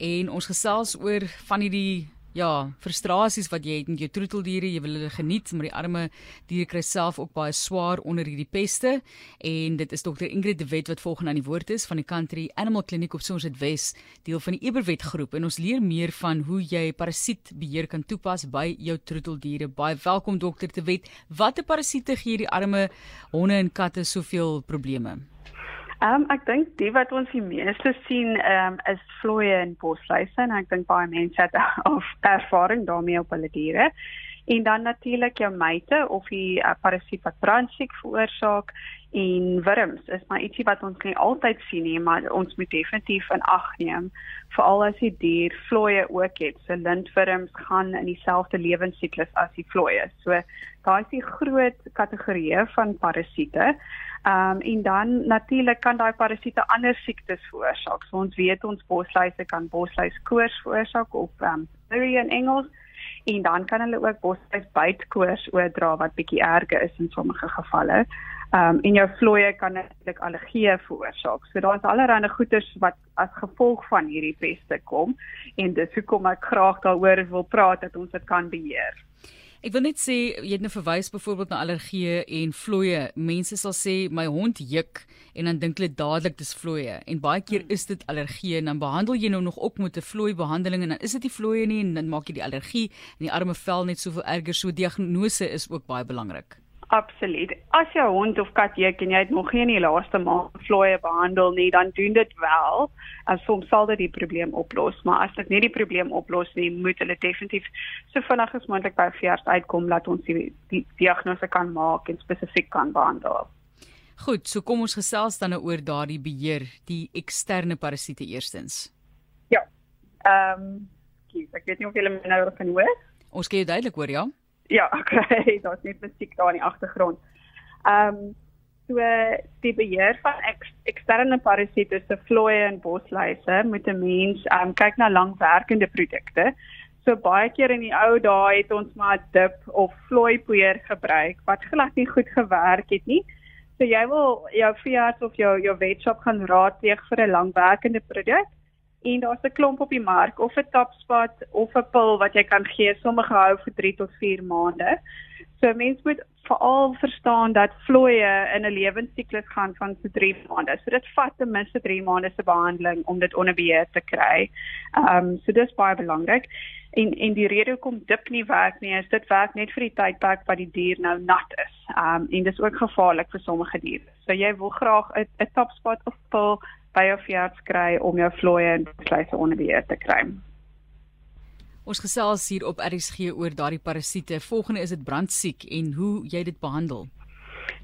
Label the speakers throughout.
Speaker 1: en ons gesels oor van hierdie ja, frustrasies wat jy het met jou troeteldiere, jy wil hulle geniet, maar die arme diere kry self ook baie swaar onder hierdie peste. En dit is dokter Ingrid de Wet wat volgens aan die woord is van die Country Animal Clinic op Somerset West, deel van die Eberwet groep en ons leer meer van hoe jy parasietbeheer kan toepas by jou troeteldiere. Baie welkom dokter de Wet. Watter parasiete gee die arme honde en katte soveel probleme?
Speaker 2: Ehm um, ek dink die wat ons die meeste sien ehm um, is vloeie en bosluise en ek dink baie mense het of ervaring daarmee op hulle diere. En dan natuurlik jou myte of die uh, parasiet wat brandsiek veroorsaak en wurms is maar ietsie wat ons nie altyd sien nie, maar ons moet definitief in ag neem veral as die dier vloeie ook het. So lintwurms gaan in dieselfde lewensiklus as die vloeie. So daai is die groot kategorie van parasiete. Ehm um, en dan natuurlik kan daai parasiete ander siektes veroorsaak. So ons weet ons bosluise kan bosluiskoors veroorsaak of ehm um, in Engels en dan kan hulle ook bosluisbytkoors oordra wat bietjie erger is in sommige gevalle. Ehm um, en jou vloeie kan natuurlik allergieë veroorsaak. So daar's allerlei goeters wat as gevolg van hierdie peste kom en dis hoekom ek graag daaroor wil praat dat ons dit kan beheer.
Speaker 1: Ek wil net sê jy het nou verwys byvoorbeeld na allergieë en vloeie. Mense sal sê my hond juk en dan dink hulle dadelik dis vloeie en baie keer is dit allergieë en dan behandel jy nou nog ook met 'n vloei behandeling en dan is dit die vloeie nie en dan maak jy die allergie en die arme vel net soveel erger. So diagnose is ook baie belangrik.
Speaker 2: Absoluut. As jou hond of kat juk en jy het nog in die laaste maand vloeie behandel nie, dan doen dit wel. En soms sal dit die probleem oplos, maar as dit nie die probleem oplos nie, moet hulle definitief so vinnig as moontlik by veearts uitkom dat ons die, die diagnose kan maak en spesifiek kan behandel.
Speaker 1: Goed, so kom ons gesels dan nou oor daardie beheer, die eksterne parasiete eerstens.
Speaker 2: Ja. Ehm, um, ek weet nie of julle my nou kan hoor.
Speaker 1: Ons kan jou duidelik hoor, ja.
Speaker 2: Ja, okay, daar's net musiek daar in die agtergrond. Ehm um, so die beheer van ek, eksterne parasiete se vloeie en bosluise moet 'n mens ehm um, kyk na langwerkende produkte. So baie keer in die ou dae het ons maar dip of vloeipoeier gebruik wat glad nie goed gewerk het nie. So jy wil jou veearts of jou jou wetshop gaan raadpleeg vir 'n langwerkende produk en daar's 'n klomp op die mark of 'n tapspat of 'n pil wat jy kan gee sommige hou vir 3 tot 4 maande. So mense moet veral verstaan dat vloeie in 'n lewensiklus gaan van so 3 maande. So dit vat ten minste 3 maande se behandeling om dit onder beheer te kry. Ehm um, so dis baie belangrik. En en die rede hoekom dip nie werk nie is dit werk net vir die tydperk wat die dier nou nat is. Ehm um, en dis ook gevaarlik vir sommige diere. So jy wil graag 'n 'n tapspat of pil by jou veearts kry om jou vloeie en sluise onder beheer te kry.
Speaker 1: Ons gesels hier op RSG oor daardie parasiete. Volgende is dit brandsiek en hoe jy dit behandel.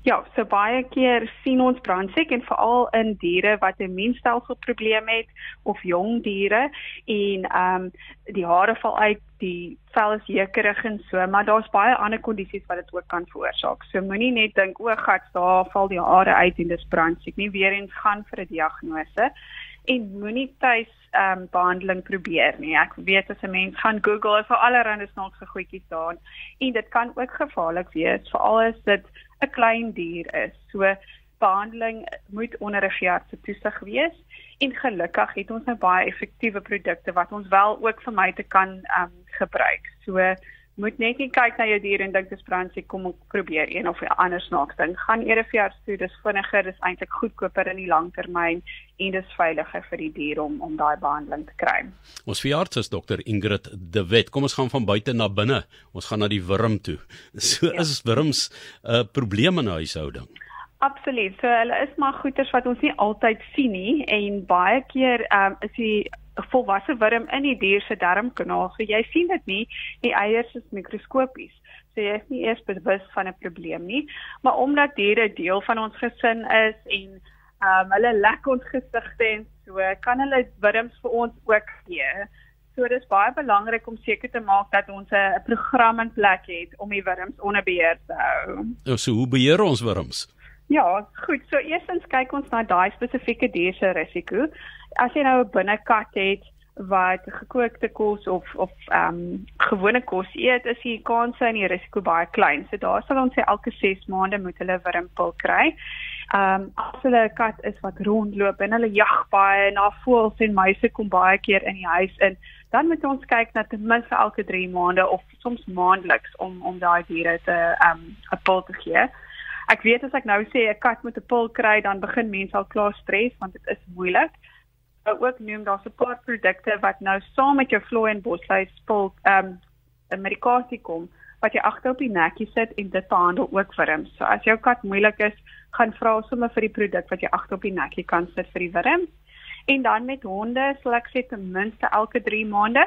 Speaker 2: Ja, so baie keer sien ons brandsiek en veral in diere wat 'n immuunstelselprobleem het of jong diere en ehm um, die hare val uit, die vel is jeukerig en so, maar daar's baie ander kondisies wat dit ook kan veroorsaak. So moenie net dink o, gats, daar val die hare uit en dis brandsiek nie. Weereens gaan vir 'n diagnose en moenie tuis ehm um, behandeling probeer nie. Ek weet as 'n mens gaan Google, daar allerlei snaakse goedjies daar en dit kan ook gevaarlik wees, veral as dit 'n klein dier is. So behandeling moet onder 'n veearts se toesig wees en gelukkig het ons nou baie effektiewe produkte wat ons wel ook vir my te kan um, gebruik. So moet net nie kyk na jou dier en dink dis brandsie kom ek probeer een of 'n ander snaaks ding. Gaan eers vir jou toe, dis vinniger, dis eintlik goedkoper in die langtermyn en dis veiliger vir die dier om om daai behandeling te kry.
Speaker 3: Ons veearts is dokter Ingrid De Wet. Kom ons gaan van buite na binne. Ons gaan na die wurm toe. So ja. is wurms 'n uh, probleem in 'n huishouding.
Speaker 2: Absoluut. So hulle is maar goeters wat ons nie altyd sien nie en baie keer um, is die 'n volwasse wurm in die dier se darmkanaal. So jy sien dit nie. Die eiers is mikroskopies. So jy is nie eers bewus van 'n probleem nie, maar omdat diere deel van ons gesin is en ehm um, hulle lek ons gesigte en so, kan hulle wurms vir ons ook gee. So dit is baie belangrik om seker te maak dat ons 'n program in plek het om die wurms onder beheer te hou.
Speaker 3: Ja, so hoe beheer ons wurms?
Speaker 2: Ja, goed. So eerstens kyk ons na daai spesifieke dier se risiko as jy nou 'n binnekat het, wat gekookte kos of of ehm um, gewone kos eet, is die kans en die risiko baie klein. So daar sal ons sê elke 6 maande moet hulle wurmpil kry. Ehm um, as hulle 'n kat is wat rondloop en hulle jag baie na voëls en muise kom baie keer in die huis in, dan moet ons kyk na ten minste elke 3 maande of soms maandeliks om om daai diere te ehm um, 'n pil te gee. Ek weet as ek nou sê 'n kat moet 'n pil kry, dan begin mense al klaar stres want dit is moeilik ook noem daar's 'n paar produkte wat nou saam met jou vloei en bosluis spul ehm um, 'n medikasie kom wat jy agter op die nekkie sit en dit behandel ook wurms. So as jou kat moeilik is, gaan vra sommer vir die produk wat jy agter op die nekkie kan sit vir die wurms. En dan met honde sal ek sê ten minste elke 3 maande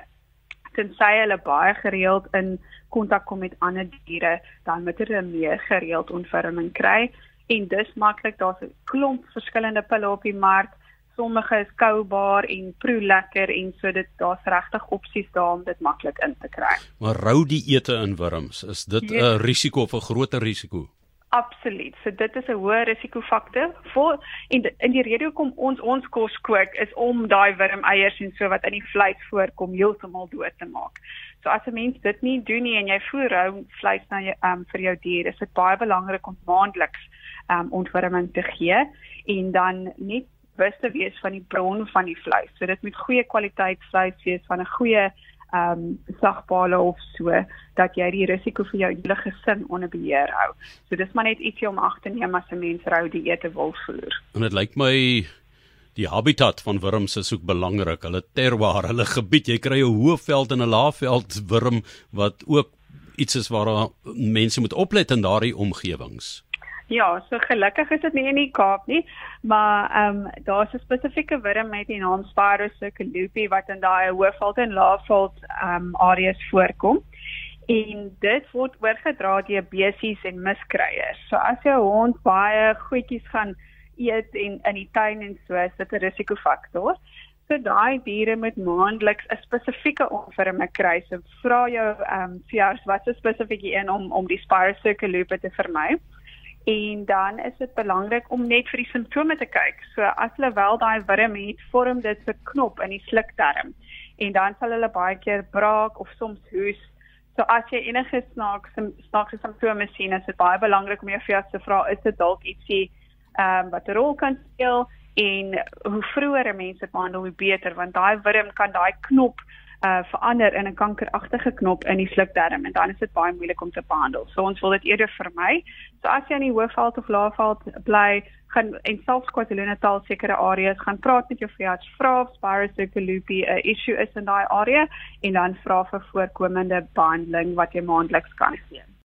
Speaker 2: tensy hulle baie gereeld in kontak kom met ander diere, dan moet hulle meer gereeld ontferming kry en dis maklik daar's 'n klomp verskillende pille op die mark sommige is koubaar en proe lekker en so dit daar's regtig opsies daar om dit maklik in te kry.
Speaker 3: Maar rou die ete in wurms, is dit 'n yes. risiko of 'n groter risiko?
Speaker 2: Absoluut. So dit is 'n hoë risikofaktor. Voor en in die rede hoekom ons ons kos kook is om daai wurmeiers en so wat in die vleis voorkom heeltemal dood te maak. So as 'n mens dit nie doen nie en jy voer rou vleis na jou um, vir jou dier, is dit baie belangrik om maandeliks um, ontwurming te gee en dan net bewus te wees van die bron van die vleis. So dit moet goeie kwaliteit vleis wees van 'n goeie ehm um, sagbale of so dat jy die risiko vir jou hele gesin onder beheer hou. So dis maar net ietsie om ag te neem as 'n mens rou die ete wil voer.
Speaker 3: En dit lyk my die habitat van wurms is ook belangrik. Hulle terroir, hulle gebied. Jy kry 'n hoë veld en 'n lae veld wurm wat ook iets is waar mense moet oplet in daardie omgewings.
Speaker 2: Ja, so gelukkig is dit nie in die Kaap nie, maar ehm um, daar's 'n spesifieke wurm met die naam Spirosecolopi wat in daai hoëveld en laafveld ehm um, areas voorkom. En dit word oorgedra deur besies en miskryers. So as jou hond baie goedjies gaan eet en in die tuin en so, is dit 'n risikofaktor. So daai diere moet maandeliks 'n spesifieke onverme kry. So vra jou ehm um, veearts wat is spesifiek een om om die Spirosecolopi te vermy en dan is dit belangrik om net vir die simptome te kyk. So as hulle wel daai wurm het, vorm dit 'n knop in die slukdarm en dan sal hulle baie keer braak of soms hoes. So as jy enige snaakse snaakse simptome sien, is dit baie belangrik om jou veearts te vra, is dit dalk ietsie ehm um, wat 'n rol kan speel en hoe vroeër mense dit behandel, hoe beter want daai wurm kan daai knop uh verander in 'n kankeragtige knop in die slukdarm en dan is dit baie moeilik om te behandel. So ons wil dit eerder vermy. So as jy in die hoofveld of laafveld bly, gaan en selfs KwaZulu-Natal sekere areas gaan praat met jou veearts, vra of Spirosecolopi 'n issue is in daai area en dan vra vir voorkomende behandeling wat jy maandeliks kan gee.